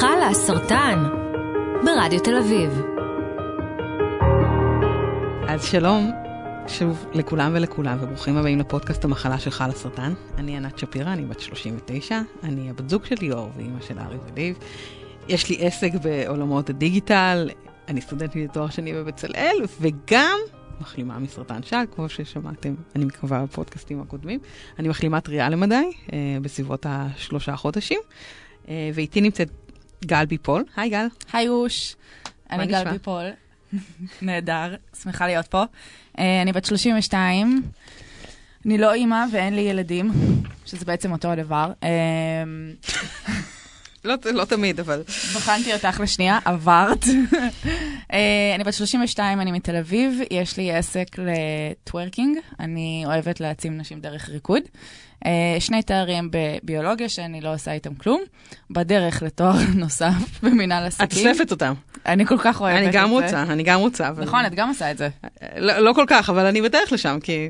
חלה סרטן ברדיו תל אביב. אז שלום שוב לכולם ולכולם, וברוכים הבאים לפודקאסט המחלה של חלה סרטן. אני ענת שפירא, אני בת 39, אני הבת זוג של ליאור ואימא של ארי וליב. יש לי עסק בעולמות הדיגיטל, אני סטודנטית לתואר שני בבצלאל, וגם מחלימה מסרטן שד, כמו ששמעתם, אני מקווה בפודקאסטים הקודמים. אני מחלימה טריה למדי, אה, בסביבות השלושה חודשים, אה, ואיתי נמצאת גל ביפול. היי גל. היי אוש, אני נשמע? גל ביפול. נהדר, שמחה להיות פה. אה, אני בת 32, אני לא אימא ואין לי ילדים, שזה בעצם אותו הדבר. אה, לא, לא תמיד, אבל... בחנתי אותך לשנייה, עברת. אה, אני בת 32, אני מתל אביב, יש לי עסק לטוורקינג, אני אוהבת להעצים נשים דרך ריקוד. אה, שני תארים בביולוגיה שאני לא עושה איתם כלום, בדרך לתואר נוסף במנהל את עסקים. אוספת אותם. אני כל כך אוהבת את אני זה. גם רוצה, אני גם רוצה. אבל- נכון, את גם עושה את זה. לא, לא כל כך, אבל אני בדרך לשם, כי...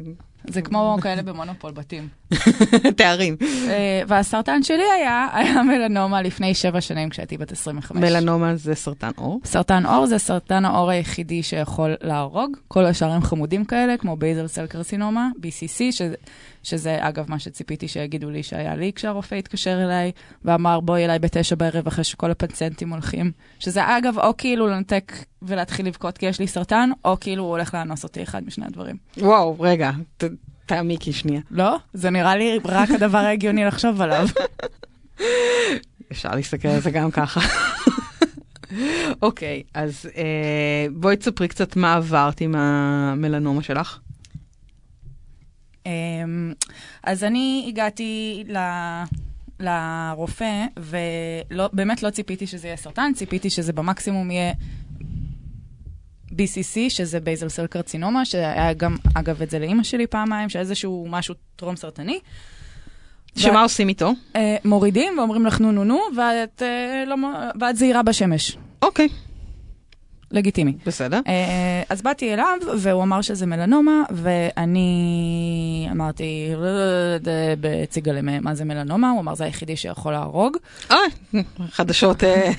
זה כמו כאלה במונופול בתים. תארים. אה, והסרטן שלי היה, היה מלנומה לפני שבע שנים כשהייתי בת 25. מלנומה זה סרטן עור. סרטן עור זה סרטן העור היחידי שיכול להרוג. כל השאר הם חמודים כאלה, כמו בייזל סל קרסינומה, BCC, שזה, שזה אגב מה שציפיתי שיגידו לי שהיה לי כשהרופא התקשר אליי, ואמר בואי אליי בתשע בערב אחרי שכל הפציינטים הולכים. שזה אגב, או כאילו לנתק ולהתחיל לבכות כי יש לי סרטן, או כאילו הוא הולך לאנוס אותי, אחד משני הדברים. וואו, רגע, תעמיקי שנייה. לא? זה נראה לי רק הדבר ההגיוני לחשוב עליו. אפשר להסתכל על זה גם ככה. אוקיי, אז אה, בואי תספרי קצת מה עברת עם המלנומה שלך. אמ, אז אני הגעתי ל... לרופא, ובאמת לא ציפיתי שזה יהיה סרטן, ציפיתי שזה במקסימום יהיה BCC, שזה בייזל סל קרצינומה, שהיה גם, אגב, את זה לאימא שלי פעמיים, שאיזשהו משהו טרום סרטני. שמה עושים איתו? אה, מורידים ואומרים לך נו נו נו, ואת, אה, לא, ואת זהירה בשמש. אוקיי, לגיטימי. בסדר. אה, אז באתי אליו, והוא אמר שזה מלנומה, ואני אמרתי, בציגה מה זה מלנומה? הוא אמר, זה היחידי שיכול להרוג, אה, חדשות, אה,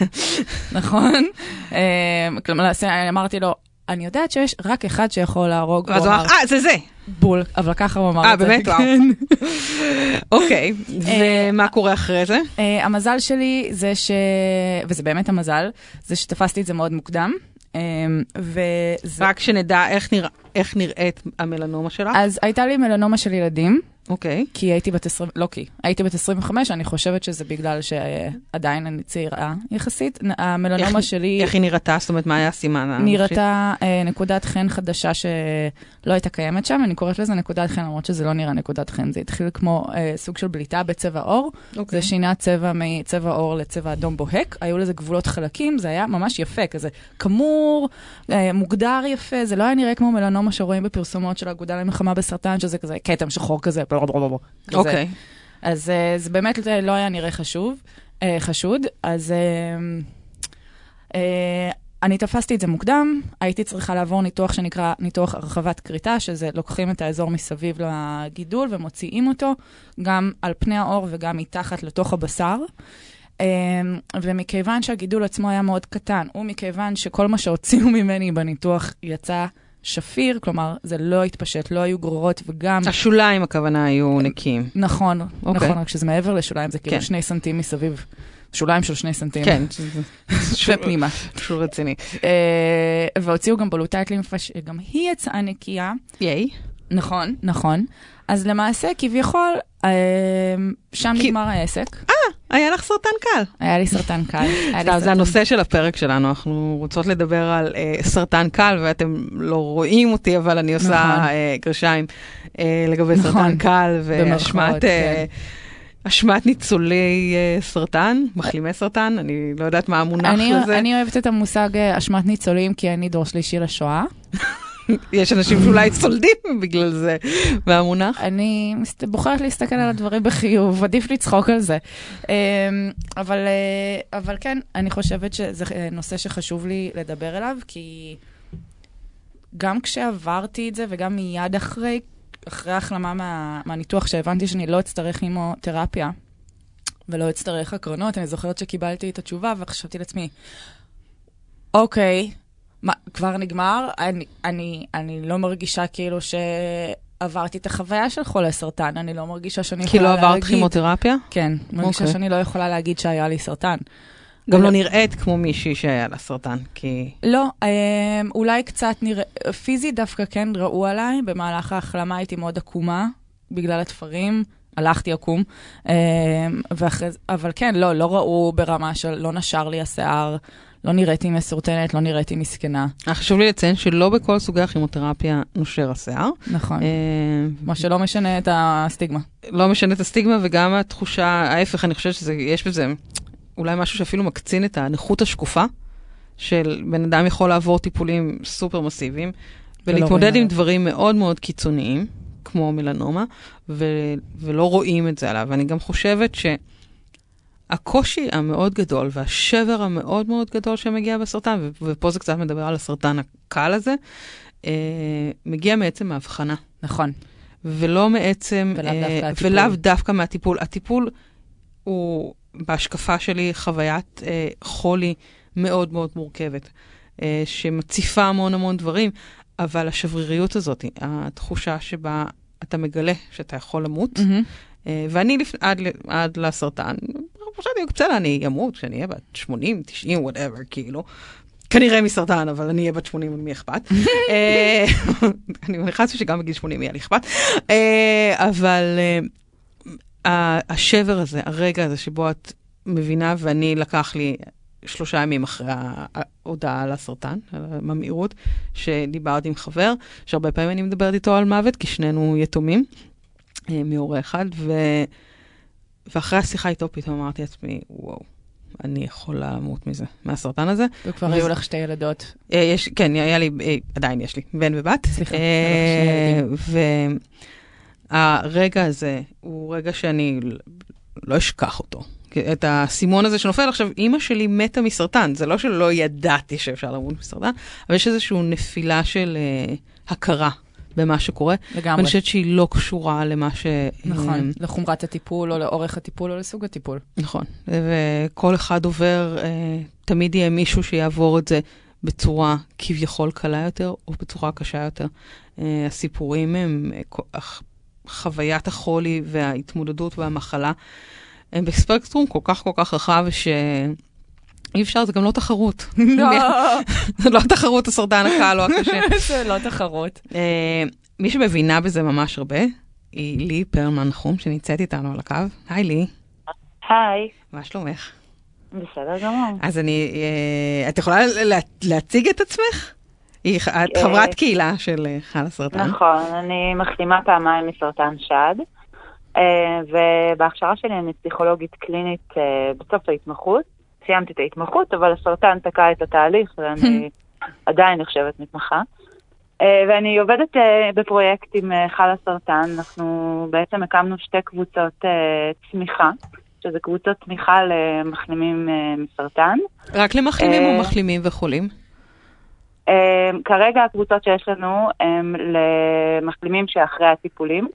נכון? אה, כלומר, אמרתי לו, אני יודעת שיש רק אחד שיכול להרוג. ואז הוא אמר, אה, זה זה. בול, אבל ככה הוא אמר אה, את זה. באמת? וואו. כן. אוקיי, ומה קורה אחרי זה? אה, המזל שלי זה ש... וזה באמת המזל, זה שתפסתי את זה מאוד מוקדם. אה, וזה... רק שנדע איך נרא- איך נראית המלנומה שלך. אז הייתה לי מלנומה של ילדים, אוקיי. כי הייתי בת 20, לא כי, הייתי בת 25, אני חושבת שזה בגלל שעדיין אני צעירה יחסית. המלנומה איך- שלי איך היא נראתה? זאת אומרת, מה היה הסימן? נראתה אה, נקודת חן חדשה שלא הייתה קיימת שם, אני קוראת לזה נקודת חן, למרות שזה לא נראה נקודת חן, זה התחיל כמו אה, סוג של בליטה בצבע עור, אוקיי. זה שינה צבע מצבע עור לצבע אדום בוהק, היו לזה גבולות חלקים, זה היה ממש יפה, כזה כמור, אה, מוגדר יפה, זה לא היה נראה כמו מלנומה שרואים בפרסומות של האגודה למלחמה בסרטן, שזה כזה כתם שחור כזה. אוקיי. אז אה, זה באמת אה, לא היה נראה חשוב, אה, חשוד, אז אה, אה, אני תפסתי את זה מוקדם, הייתי צריכה לעבור ניתוח שנקרא ניתוח הרחבת כריתה, שזה לוקחים את האזור מסביב לגידול ומוציאים אותו, גם על פני העור וגם מתחת לתוך הבשר. אה, ומכיוון שהגידול עצמו היה מאוד קטן, ומכיוון שכל מה שהוציאו ממני בניתוח יצא שפיר, כלומר, זה לא התפשט, לא היו גרורות וגם... השוליים, הכוונה, היו נקיים. נכון, אוקיי. נכון, רק שזה מעבר לשוליים, זה כאילו כן. שני סנטים מסביב. שוליים של שני סנטים. כן. ופנימה. שול רציני. אה, והוציאו גם בלוטת לימפה, שגם היא יצאה נקייה. ייי. נכון, נכון. אז למעשה, כביכול, אה, שם כי- נגמר העסק. היה לך סרטן קל. היה לי סרטן קל. לי זה סרטן- הנושא של הפרק שלנו, אנחנו רוצות לדבר על אה, סרטן קל, ואתם לא רואים אותי, אבל אני עושה נכון. אה, גרשיים אה, לגבי נכון. סרטן קל, ואשמת אה, כן. אשמת ניצולי אה, סרטן, מחלימי סרטן, אני לא יודעת מה המונח אני- לזה. אני אוהבת את המושג אה, אשמת ניצולים, כי אני דור שלישי לשואה. יש אנשים שאולי סולדים בגלל זה, והמונח. אני בוחרת להסתכל על הדברים בחיוב, עדיף לצחוק על זה. אמ, אבל, אה, אבל כן, אני חושבת שזה אה, נושא שחשוב לי לדבר עליו, כי גם כשעברתי את זה וגם מיד אחרי, אחרי ההחלמה מה, מהניתוח, שהבנתי שאני לא אצטרך כימותרפיה, ולא אצטרך הקרנות. אני זוכרת שקיבלתי את התשובה וחשבתי לעצמי, אוקיי, מה, כבר נגמר? אני, אני, אני לא מרגישה כאילו שעברתי את החוויה של חולה סרטן, אני לא מרגישה שאני כי יכולה לא להגיד... עברת כימותרפיה? כן, מרגישה אוקיי. שאני לא יכולה להגיד שהיה לי סרטן. גם לא נראית כמו מישהי שהיה לה סרטן, כי... לא, אה, אולי קצת נראה, פיזית דווקא כן ראו עליי, במהלך ההחלמה הייתי מאוד עקומה, בגלל התפרים, הלכתי עקום, אה, ואחרי אבל כן, לא, לא ראו ברמה של לא נשר לי השיער, לא נראיתי מסורטנת, לא נראיתי מסכנה. היה חשוב לי לציין שלא בכל סוגי הכימותרפיה נושר השיער. נכון. אה, מה שלא משנה את הסטיגמה. לא משנה את הסטיגמה וגם התחושה, ההפך, אני חושבת שיש בזה אולי משהו שאפילו מקצין את הנכות השקופה, של בן אדם יכול לעבור טיפולים סופר מסיביים, ולהתמודד רואים עם. דברים מאוד מאוד קיצוניים, כמו מלנומה, ו- ולא רואים את זה עליו. ואני גם חושבת שהקושי המאוד גדול והשבר המאוד מאוד גדול שמגיע בסרטן, ופה זה קצת מדבר על הסרטן הקל הזה, אה, מגיע מעצם ההבחנה. נכון. ולא מעצם, ולאו אה, דווקא הטיפול. ולאו דווקא מהטיפול. הטיפול הוא, בהשקפה שלי, חוויית אה, חולי מאוד מאוד מורכבת, אה, שמציפה המון המון דברים, אבל השבריריות הזאת, התחושה שבה אתה מגלה שאתה יכול למות, מהמם. אה, ואני לפ... עד, עד לסרטן, חשבתי, בסדר, אני אמות כשאני אהיה בת 80, 90, וואטאבר, כאילו. כנראה מסרטן, אבל אני אהיה בת 80, למי אכפת? אה, אני מניחה שגם בגיל 80 יהיה לי אכפת. אה, אבל אה, השבר הזה, הרגע הזה שבו את מבינה, ואני לקח לי שלושה ימים אחרי ההודעה על הסרטן, על הממאירות, שדיברתי עם חבר, שהרבה פעמים אני מדברת איתו על מוות, כי שנינו יתומים. מהורה אחד, ו... ואחרי השיחה איתו פתאום אמרתי לעצמי, וואו, אני יכולה למות מזה, מהסרטן הזה. וכבר היו לך שתי ילדות. אה, יש, כן, היה לי, אה, עדיין יש לי בן ובת. סליחה, היה לך שני והרגע הזה הוא רגע שאני לא אשכח אותו. את האסימון הזה שנופל עכשיו, אימא שלי מתה מסרטן, זה לא שלא ידעתי שאפשר למות מסרטן, אבל יש איזושהי נפילה של אה, הכרה במה שקורה. לגמרי. ואני חושבת שהיא לא קשורה למה ש... נכון, לחומרת הטיפול, או לאורך הטיפול, או לסוג הטיפול. נכון, וכל אחד עובר, אה, תמיד יהיה מישהו שיעבור את זה בצורה כביכול קלה יותר, או בצורה קשה יותר. אה, הסיפורים הם, אה, חוויית החולי וההתמודדות והמחלה, הם בספקטרום כל כך כל כך רחב, שאי אפשר, זה גם לא תחרות. זה לא תחרות הסרטן הקל או הקשה. זה לא תחרות. אה, מי שמבינה בזה ממש הרבה, היא לי פרלמן נחום, שנמצאת איתנו על הקו. היי לי, היי, מה שלומך? בסדר גמור. אז אני, אה, את יכולה לה, להציג את עצמך? את אה, חברת קהילה של חל הסרטן. נכון, אני מחלימה פעמיים מסרטן שד, ובהכשרה שלי אני פסיכולוגית קלינית בסוף ההתמחות. סיימתי את ההתמחות, אבל הסרטן תקע את התהליך, ואני עדיין נחשבת מתמחה. אה, ואני עובדת אה, בפרויקט עם אה, חל הסרטן. אנחנו בעצם הקמנו שתי קבוצות צמיחה, שזה קבוצות תמיכה למחלימים מסרטן. רק למחלימים אה, או מחלימים וחולים? כרגע הקבוצות שיש לנו הם למחלימים שאחרי הטיפולים,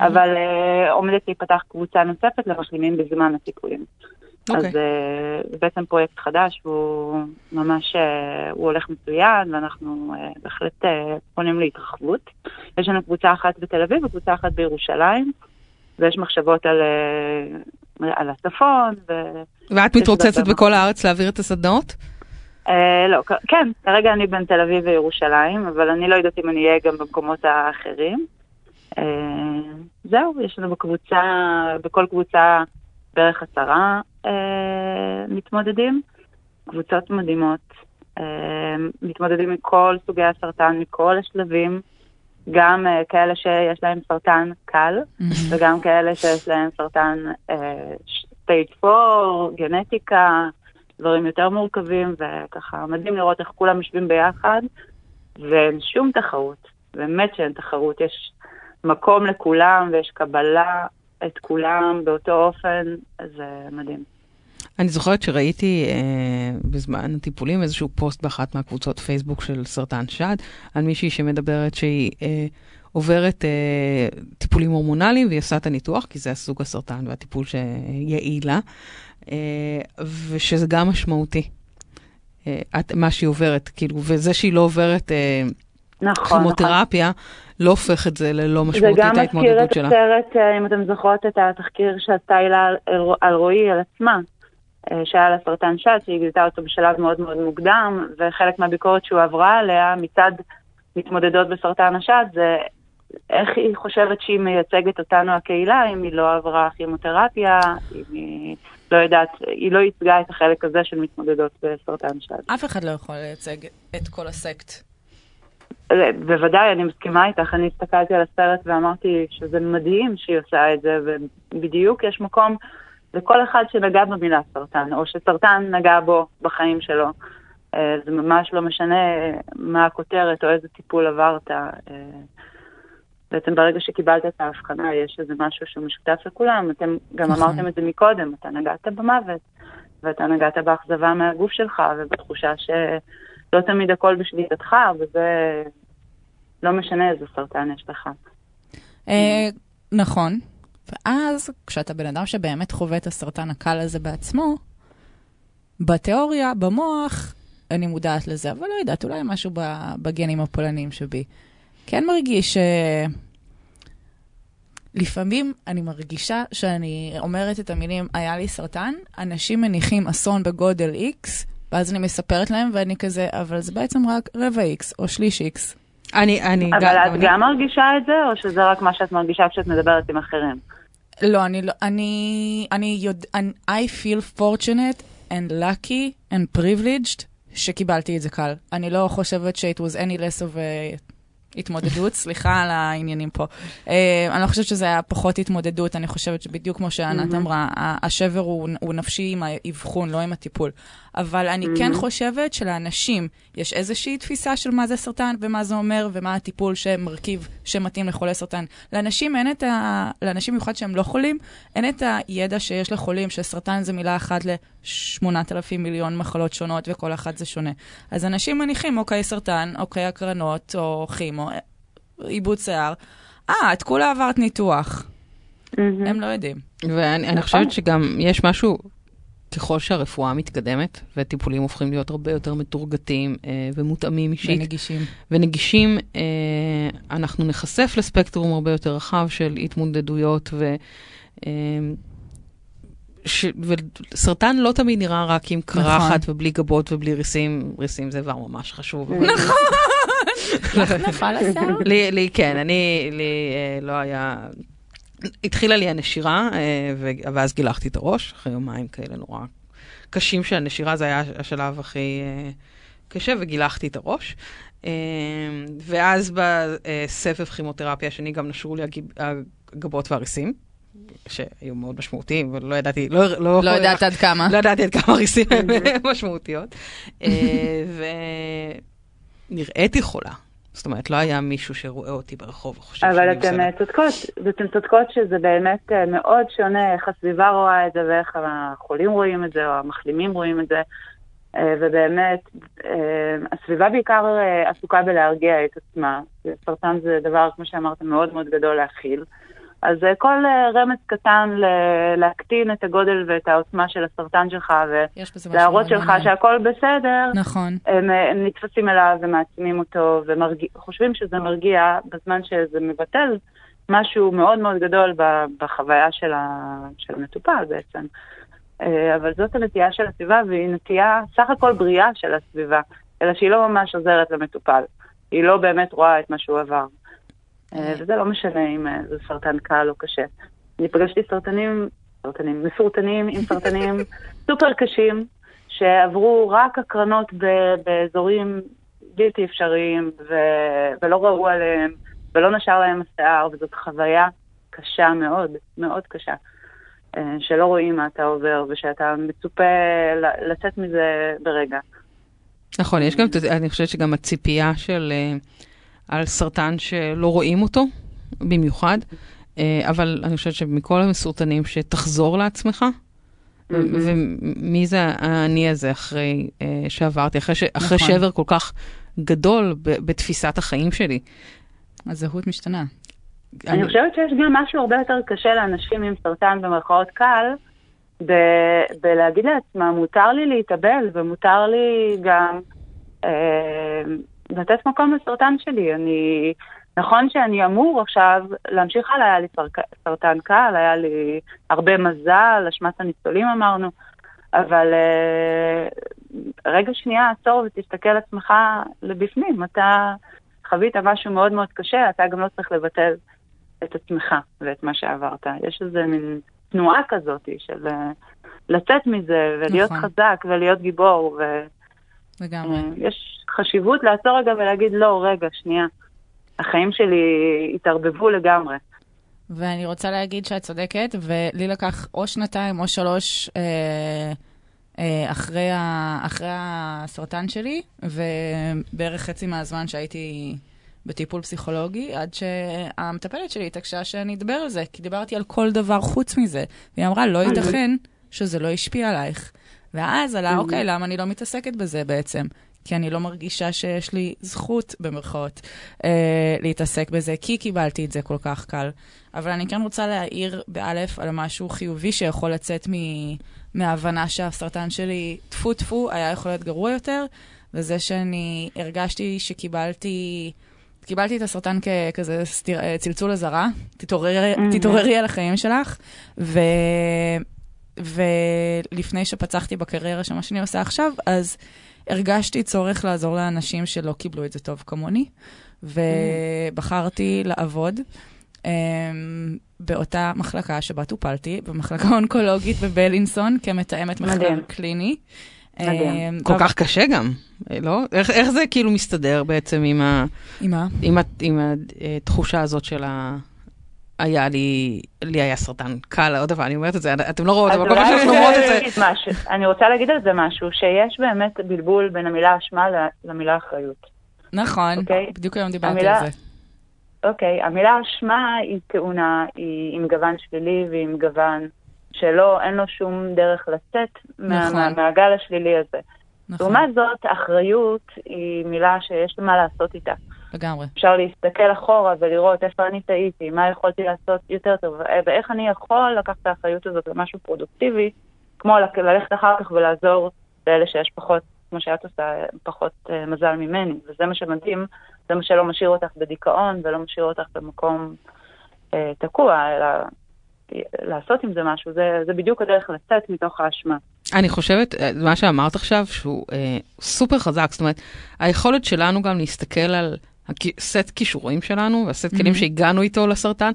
אבל uh, עומדת להיפתח קבוצה נוספת למחלימים בזמן הטיפולים. אוקיי. אז uh, זה בעצם פרויקט חדש, והוא ממש, uh, הוא הולך מצוין, ואנחנו uh, בהחלט פונים להתרחבות. יש לנו קבוצה אחת בתל אביב וקבוצה אחת בירושלים, ויש מחשבות על, על הצפון, ו... ואת מתרוצצת בכל הארץ להעביר את הסדנאות? אה, לא, כן, כרגע אני בין תל אביב וירושלים, אבל אני לא יודעת אם אני אהיה גם במקומות האחרים. אה, זהו, יש לנו בקבוצה, בכל קבוצה בערך עשרה אה, מתמודדים, קבוצות מדהימות, אה, מתמודדים מכל סוגי הסרטן, מכל השלבים, גם אה, כאלה שיש להם סרטן קל, וגם כאלה שיש להם סרטן סטייט 4, גנטיקה, דברים יותר מורכבים, וככה מדהים לראות איך כולם יושבים ביחד, ואין שום תחרות, באמת שאין תחרות, יש מקום לכולם ויש קבלה את כולם באותו אופן, זה מדהים. אני זוכרת שראיתי אה, בזמן הטיפולים איזשהו פוסט באחת מהקבוצות פייסבוק של סרטן שד, על מישהי שמדברת שהיא אה, עוברת אה, טיפולים הורמונליים והיא עושה את הניתוח, כי זה הסוג הסרטן והטיפול שיעיל לה, אה, ושזה גם משמעותי, אה, את, מה שהיא עוברת, כאילו, וזה שהיא לא עוברת אה, נכון, כימותרפיה, נכון. לא הופך את זה ללא משמעותית ההתמודדות שלה. זה גם מזכיר את הסרט, אה, אם אתם זוכרות את התחקיר שעשתה הילה על, על רועי, על עצמה. אה, שהיה לה סרטן שד, שהיא גילתה אותו בשלב מאוד מאוד מוקדם, וחלק מהביקורת שהוא עברה עליה מצד מתמודדות בסרטן השד זה איך היא חושבת שהיא מייצגת אותנו הקהילה, אם היא לא עברה כימותרפיה, אם היא לא יודעת, היא לא ייצגה את החלק הזה של מתמודדות בסרטן שד. אף אחד לא יכול לייצג את כל הסקט. אה, בוודאי, אני מסכימה איתך. אני הסתכלתי על הסרט ואמרתי שזה מדהים שהיא עושה את זה, ובדיוק יש מקום לכל אחד שנגע במילה סרטן, או שסרטן נגע בו בחיים שלו. אה, זה ממש לא משנה מה הכותרת או איזה טיפול עברת. אה, בעצם ברגע שקיבלת את ההבחנה, יש איזה משהו שהוא משותף לכולם. אתם גם נכון. אמרתם את זה מקודם, אתה נגעת במוות, ואתה נגעת באכזבה מהגוף שלך, ובתחושה שלא תמיד הכל בשליטתך, וזה לא משנה איזה סרטן יש לך. אה, נכון. ואז, כשאתה בן אדם שבאמת חווה את הסרטן הקל הזה בעצמו, בתיאוריה, במוח, אני מודעת לזה, אבל לא יודעת, אולי משהו בגנים הפולניים שבי. כן מרגיש ש... לפעמים אני מרגישה שאני אומרת את המילים, היה לי סרטן, אנשים מניחים אסון בגודל X, ואז אני מספרת להם, ואני כזה, אבל זה בעצם רק רבע X או שליש X. אני, אני... אבל גם, את גם מרגישה את זה, או שזה רק מה שאת מרגישה כשאת מדברת עם אחרים? לא, אני לא, אני, אני יודע, I feel fortunate and lucky and privileged שקיבלתי את זה קל. אני לא חושבת ש- it was any less of a התמודדות, סליחה על העניינים פה. Uh, אני לא חושבת שזה היה פחות התמודדות, אני חושבת שבדיוק כמו שענת mm-hmm. אמרה, השבר הוא, הוא נפשי עם האבחון, לא עם הטיפול. אבל אני mm-hmm. כן חושבת שלאנשים יש איזושהי תפיסה של מה זה סרטן ומה זה אומר ומה הטיפול שמרכיב שמתאים לחולי סרטן. לאנשים אין את ה... לאנשים במיוחד שהם לא חולים, אין את הידע שיש לחולים שסרטן זה מילה אחת ל-8,000 מיליון מחלות שונות וכל אחת זה שונה. אז אנשים מניחים, אוקיי, סרטן, אוקיי, הקרנות או כימו, עיבוד שיער. אה, את כולה עברת ניתוח. Mm-hmm. הם לא יודעים. ואני נכון. חושבת שגם יש משהו ככל שהרפואה מתקדמת וטיפולים הופכים להיות הרבה יותר מתורגתים אה, ומותאמים אישית. ונגישים. ונגישים, אה, אנחנו נחשף לספקטרום הרבה יותר רחב של התמודדויות ו... אה, ש... וסרטן לא תמיד נראה רק עם קרחת נכון. ובלי גבות ובלי ריסים, ריסים זה דבר ממש חשוב. נכון. לך נפל השיער? לי, כן, אני, לי אה, לא היה התחילה לי הנשירה, אה, ואז גילחתי את הראש, אחרי יומיים כאלה נורא קשים שהנשירה זה היה השלב הכי אה, קשה, וגילחתי את הראש. אה, ואז בסבב כימותרפיה השני גם נשרו לי הגבות והריסים. שהיו מאוד משמעותיים, ולא ידעתי, לא, לא, לא יודעת עד כמה. לא ידעתי עד כמה הריסים הם משמעותיות. ונראיתי חולה, זאת אומרת, לא היה מישהו שרואה אותי ברחוב וחושב שאני. אבל אתן אה, צודקות, ואתן צודקות שזה באמת אה, מאוד שונה איך הסביבה רואה את זה ואיך החולים רואים את זה, או המחלימים רואים את זה. אה, ובאמת, הסביבה בעיקר עסוקה בלהרגיע את עצמה. סרטן זה דבר, כמו שאמרת, מאוד מאוד גדול להכיל. אז אה, כל אה, רמז קטן להקטין את הגודל ואת העוצמה של הסרטן שלך, ולהראות שלך שהכל בסדר, נכון. הם, אה, הם נתפסים אליו ומעצימים אותו, וחושבים שזה מרגיע בזמן שזה מבטל משהו מאוד מאוד גדול בחוויה של, ה, של המטופל בעצם. אבל זאת הנטייה של הסביבה, והיא נטייה סך הכל בריאה של הסביבה, אלא שהיא לא ממש עוזרת למטופל. היא לא באמת רואה את מה שהוא עבר. אה, וזה לא משנה אם אה, זה סרטן קל או קשה. אני פגשתי סרטנים, סרטנים, מסורטנים עם סרטנים סופר קשים, שעברו רק הקרנות באזורים בלתי אפשריים, ו- ולא ראו עליהם, ולא נשר להם השיער, וזאת חוויה קשה מאוד, מאוד קשה, אה, שלא רואים מה אתה עובר, ושאתה מצופה לצאת מזה ברגע. נכון, יש גם, אני חושבת שגם הציפייה של... על סרטן שלא רואים אותו במיוחד, אה, אבל אני חושבת שמכל המסורטנים שתחזור לעצמך, ומי זה האני הזה אחרי uh, שעברתי, אחרי, ש, אחרי נכון. שבר כל כך גדול בתפיסת החיים שלי. הזהות משתנה. אני חושבת שיש גם משהו הרבה יותר קשה לאנשים עם סרטן במרכאות קל, ב- בלהגיד לעצמם, מותר לי להתאבל ומותר לי גם אה, לתת מקום לסרטן שלי. אני, נכון שאני אמור עכשיו להמשיך הלאה, היה לי סרק- סרטן קל, היה לי הרבה מזל, אשמת הניצולים אמרנו, אבל אה, רגע שנייה, עצור ותסתכל על עצמך לבפנים. אתה חווית משהו מאוד מאוד קשה, אתה גם לא צריך לבטל את עצמך ואת מה שעברת. יש איזה מין תנועה כזאת של אה, לצאת מזה ולהיות נכון. חזק ולהיות גיבור. לגמרי. ויש חשיבות לעצור רגע ולהגיד, לא, רגע, שנייה. החיים שלי התערבבו לגמרי. ואני רוצה להגיד שאת צודקת, ולי לקח או שנתיים או שלוש אה, אה, אחרי, ה, אחרי הסרטן שלי, ובערך חצי מהזמן שהייתי בטיפול פסיכולוגי, עד שהמטפלת שלי התעקשה שאני אדבר על זה, כי דיברתי על כל דבר חוץ מזה. והיא אמרה, לא ייתכן שזה לא השפיע עלייך. ואז עלה, אוקיי, למה אני לא מתעסקת בזה בעצם? כי אני לא מרגישה שיש לי זכות, במרכאות, אה, להתעסק בזה, כי קיבלתי את זה כל כך קל. אבל אני כן רוצה להעיר באלף על משהו חיובי שיכול לצאת מ- מההבנה שהסרטן שלי, טפו טפו, היה יכול להיות גרוע יותר, וזה שאני הרגשתי שקיבלתי... קיבלתי את הסרטן ככזה אה, צלצול אזהרה, תתעוררי, Mhm. תתעוררי על החיים שלך, ו... ולפני שפצחתי בקריירה של מה שאני עושה עכשיו, אז הרגשתי צורך לעזור לאנשים שלא קיבלו את זה טוב כמוני, ובחרתי לעבוד um, באותה מחלקה שבה טופלתי, במחלקה אונקולוגית בבלינסון, כמתאמת מחקר מדהים. קליני. מדהים. אמ, כל אבל- כך קשה גם, אה, לא? איך, איך זה כאילו מסתדר בעצם עם, ה, עם מה? עם, ה, עם התחושה הזאת של ה... היה לי, לי היה סרטן קל, עוד דבר, אני אומרת את זה, אתם לא רואות, אבל כל פעם שאנחנו אומרות את זה, משהו. אני רוצה להגיד על זה משהו, שיש באמת בלבול בין המילה אשמה למילה אחריות. נכון, אוקיי. בדיוק היום דיברתי המילה- על זה. אוקיי, המילה אשמה היא טעונה, היא עם גוון שלילי ועם גוון שלא, אין לו שום דרך לצאת מה- נכון. מהמעגל השלילי הזה. נכון, לעומת זאת, אחריות היא מילה שיש מה לעשות איתה. לגמרי. אפשר להסתכל אחורה ולראות איפה אני טעיתי, מה יכולתי לעשות יותר טוב, ואיך אני יכול לקחת את האחריות הזאת למשהו פרודוקטיבי, כמו ללכת אחר כך ולעזור לאלה שיש פחות, כמו שאת עושה, פחות אה, מזל ממני. וזה מה שמדהים, זה מה שלא משאיר אותך בדיכאון ולא משאיר אותך במקום אה, תקוע, אלא לעשות עם זה משהו. זה, זה בדיוק הדרך לצאת מתוך האשמה. אני חושבת, אה, מה שאמרת עכשיו, שהוא אה, סופר חזק, זאת אומרת, היכולת שלנו גם להסתכל על הכ- סט כישורים שלנו, והסט כלים Mhm. שהגענו איתו לסרטן,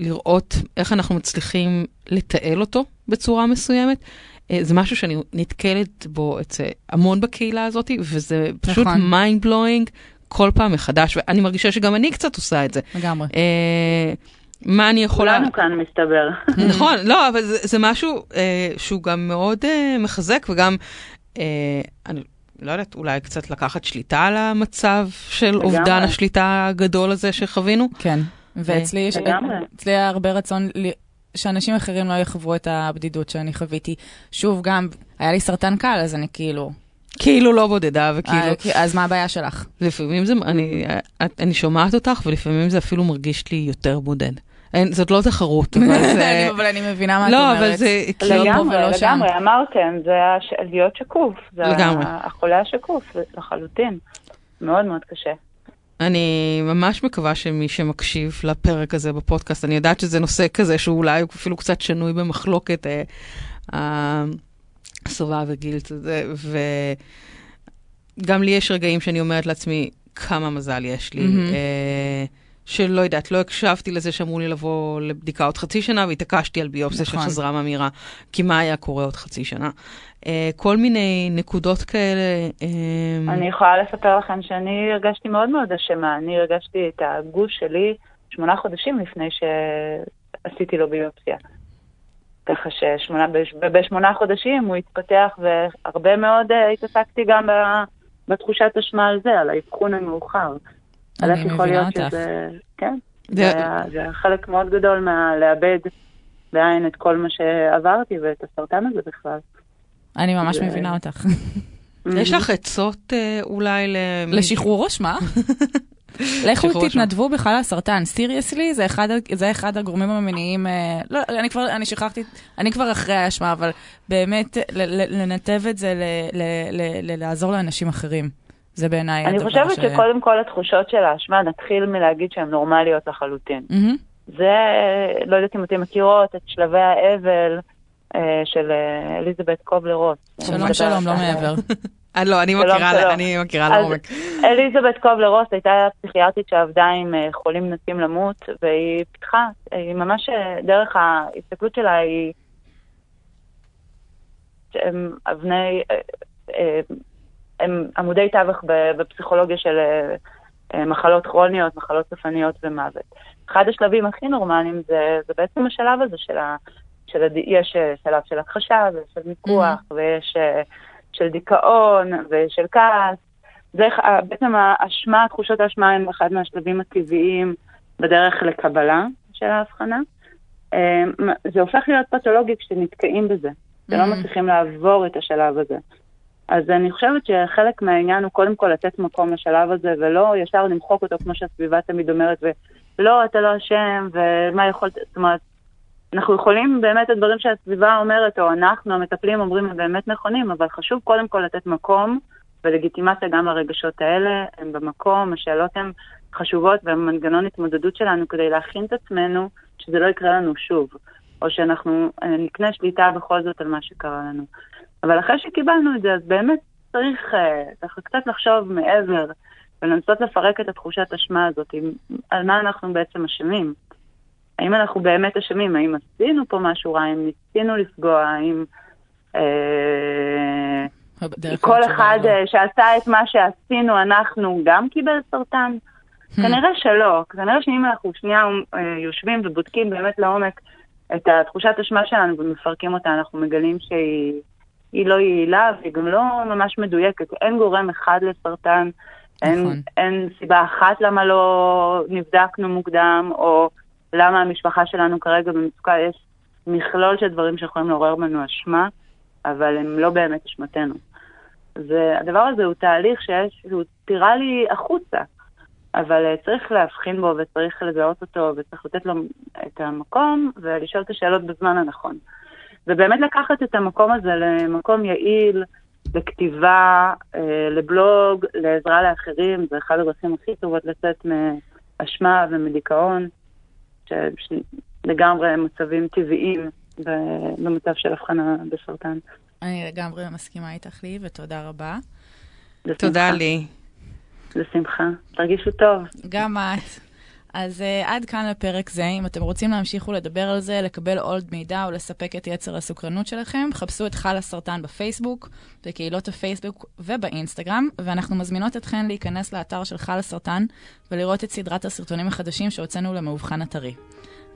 ולראות איך אנחנו מצליחים לתעל אותו בצורה מסוימת. אה, זה משהו שאני נתקלת בו אצל המון בקהילה הזאת, וזה פשוט נכון. mind blowing כל פעם מחדש, ואני מרגישה שגם אני קצת עושה את זה. לגמרי. אה, מה אני יכולה... כולנו כאן מסתבר. נכון, לא, אבל זה, זה משהו אה, שהוא גם מאוד אה, מחזק, וגם, אה, אני לא יודעת, אולי קצת לקחת שליטה על המצב של לגמרי. אובדן השליטה הגדול הזה שחווינו. כן. ואצלי יש. אצלי היה הרבה רצון ל- שאנשים אחרים לא יחוו את הבדידות שאני חוויתי. שוב, גם, היה לי סרטן קל, אז אני כאילו... כאילו לא בודדה, וכאילו, אה, כי- אז מה הבעיה שלך? לפעמים זה, אני, אני שומעת אותך, ולפעמים זה אפילו מרגיש לי יותר בודד. אין, זאת לא תחרות, אבל זה... אני- אבל אני מבינה מה את לא, אומרת. אבל זה כאילו... לא פה לגמרי, ולא שם. לגמרי, אמרתם, זה הש... להיות שקוף. זה לגמרי. החולה השקוף, לחלוטין. מאוד מאוד קשה. אני ממש מקווה שמי שמקשיב לפרק הזה בפודקאסט, אני יודעת שזה נושא כזה שהוא אולי אפילו קצת שנוי במחלוקת, אה, הסובה וגילט הזה, וגם לי יש רגעים שאני אומרת לעצמי, כמה מזל יש לי. מהמם. שלא יודעת, לא הקשבתי לזה שאמרו לי לבוא לבדיקה עוד חצי שנה, והתעקשתי על ביופסיה נכון. שחזרה מהמירה, כי מה היה קורה עוד חצי שנה? אה, כל מיני נקודות כאלה. אה, אני יכולה לספר לכם שאני הרגשתי מאוד מאוד אשמה. אני הרגשתי את הגוש שלי שמונה חודשים לפני שעשיתי לו ביופסיה. ככה ששמונה, בשמונה חודשים הוא התפתח, והרבה מאוד אה, התעסקתי גם ב- בתחושת אשמה על זה, על האבחון המאוחר. אני איך יכול מבינה להיות אותך. שזה... כן, זה- זה זה חלק מאוד גדול מהלאבד בעין את כל מה שעברתי ואת הסרטן הזה בכלל. אני ממש זה- מבינה אותך. יש לך עצות אה, אולי ל... לשחרור אשמה? לכו שבוע תתנדבו בכלל על סרטן, סיריוסלי, זה אחד ה- זה אחד הגורמים המניעים, אה, לא, אני כבר, אני שכחתי, אני כבר אחרי האשמה, אבל באמת ל- ל- לנתב את זה, ל- ל- ל- ל- לעזור לאנשים אחרים. זה בעיניי אני הדבר חושבת ש- שקודם כל התחושות של האשמה, נתחיל מלהגיד שהן נורמליות לחלוטין. מהמם. זה, לא יודעת אם אתם מכירות את שלבי האבל אה, של אה, אליזבת קובלר רוט. שלום, שלום, לא מעבר. אה, לא, אני מכירה, שלום. אני מכירה לעומק. אליזבת קובלר רוט הייתה פסיכיאטרית שעבדה עם אה, חולים מנסים למות, והיא פיתחה, היא ממש, דרך ההסתכלות שלה היא... אבני, אה, אה, הם עמודי תווך בפסיכולוגיה של אה, אה, מחלות כרוניות, מחלות סופניות ומוות. אחד השלבים הכי נורמליים זה, זה בעצם השלב הזה של ה... של הד... יש אה, שלב של הכחשה ושל מיקוח, mm-hmm. ויש של דיכאון ושל כעס. זה בעצם האשמה, תחושות האשמה הם אחד מהשלבים הטבעיים בדרך לקבלה של ההבחנה. זה הופך להיות פתולוגי כשנתקעים בזה, ולא Mhm. מצליחים לעבור את השלב הזה. אז אני חושבת שחלק מהעניין הוא קודם כל לתת מקום לשלב הזה, ולא ישר למחוק אותו כמו שהסביבה תמיד אומרת, ולא, אתה לא אשם, ומה יכולת, זאת אומרת, אנחנו יכולים באמת הדברים שהסביבה אומרת, או אנחנו, המטפלים, אומרים הם באמת נכונים, אבל חשוב קודם כל לתת מקום ולגיטימציה גם לרגשות האלה, הם במקום, השאלות הן חשובות והמנגנון התמודדות שלנו כדי להכין את עצמנו שזה לא יקרה לנו שוב, או שאנחנו אה, נקנה שליטה בכל זאת על מה שקרה לנו. אבל אחרי שקיבלנו את זה, אז באמת צריך אה, ככה קצת לחשוב מעבר ולנסות לפרק את התחושת אשמה הזאת, עם, על מה אנחנו בעצם אשמים. האם אנחנו באמת אשמים? האם עשינו פה משהו רע? האם ניסינו לפגוע? האם אה, כל אחד לא. שעשה את מה שעשינו, אנחנו גם קיבל סרטן? כנראה שלא. כנראה שאם אנחנו שנייה אה, יושבים ובודקים באמת לעומק את התחושת אשמה שלנו ומפרקים אותה, אנחנו מגלים שהיא היא לא יעילה והיא גם לא ממש מדויקת. אין גורם אחד לסרטן, אין, נכון. אין סיבה אחת למה לא נבדקנו מוקדם, או למה המשפחה שלנו כרגע במצוקה. יש מכלול של דברים שיכולים לעורר בנו אשמה, אבל הם לא באמת אשמתנו. והדבר הזה הוא תהליך שיש, שהוא טירלי החוצה, אבל אה, צריך להבחין בו וצריך לזהות אותו וצריך לתת לו את המקום ולשאול את השאלות בזמן הנכון. ובאמת לקחת את המקום הזה למקום יעיל, לכתיבה, אה, לבלוג, לעזרה לאחרים, זה אחד הדרכים הכי טובות לצאת מאשמה ומדיכאון, שלגמרי הם מצבים טבעיים במצב של הבחנה בסרטן. אני לגמרי מסכימה איתך לי, ותודה רבה. בשמחה. תודה לי. בשמחה. תרגישו טוב. גם את. אז uh, עד כאן לפרק זה. אם אתם רוצים להמשיך ולדבר על זה, לקבל עוד מידע או לספק את יצר הסוקרנות שלכם, חפשו את חל הסרטן בפייסבוק, בקהילות הפייסבוק ובאינסטגרם, ואנחנו מזמינות אתכן להיכנס לאתר של חל הסרטן ולראות את סדרת הסרטונים החדשים שהוצאנו למאובחן הטרי.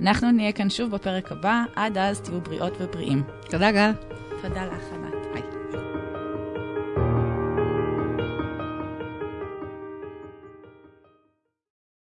אנחנו נהיה כאן שוב בפרק הבא, עד אז תהיו בריאות ובריאים. תודה, גל. תודה לך, ענת.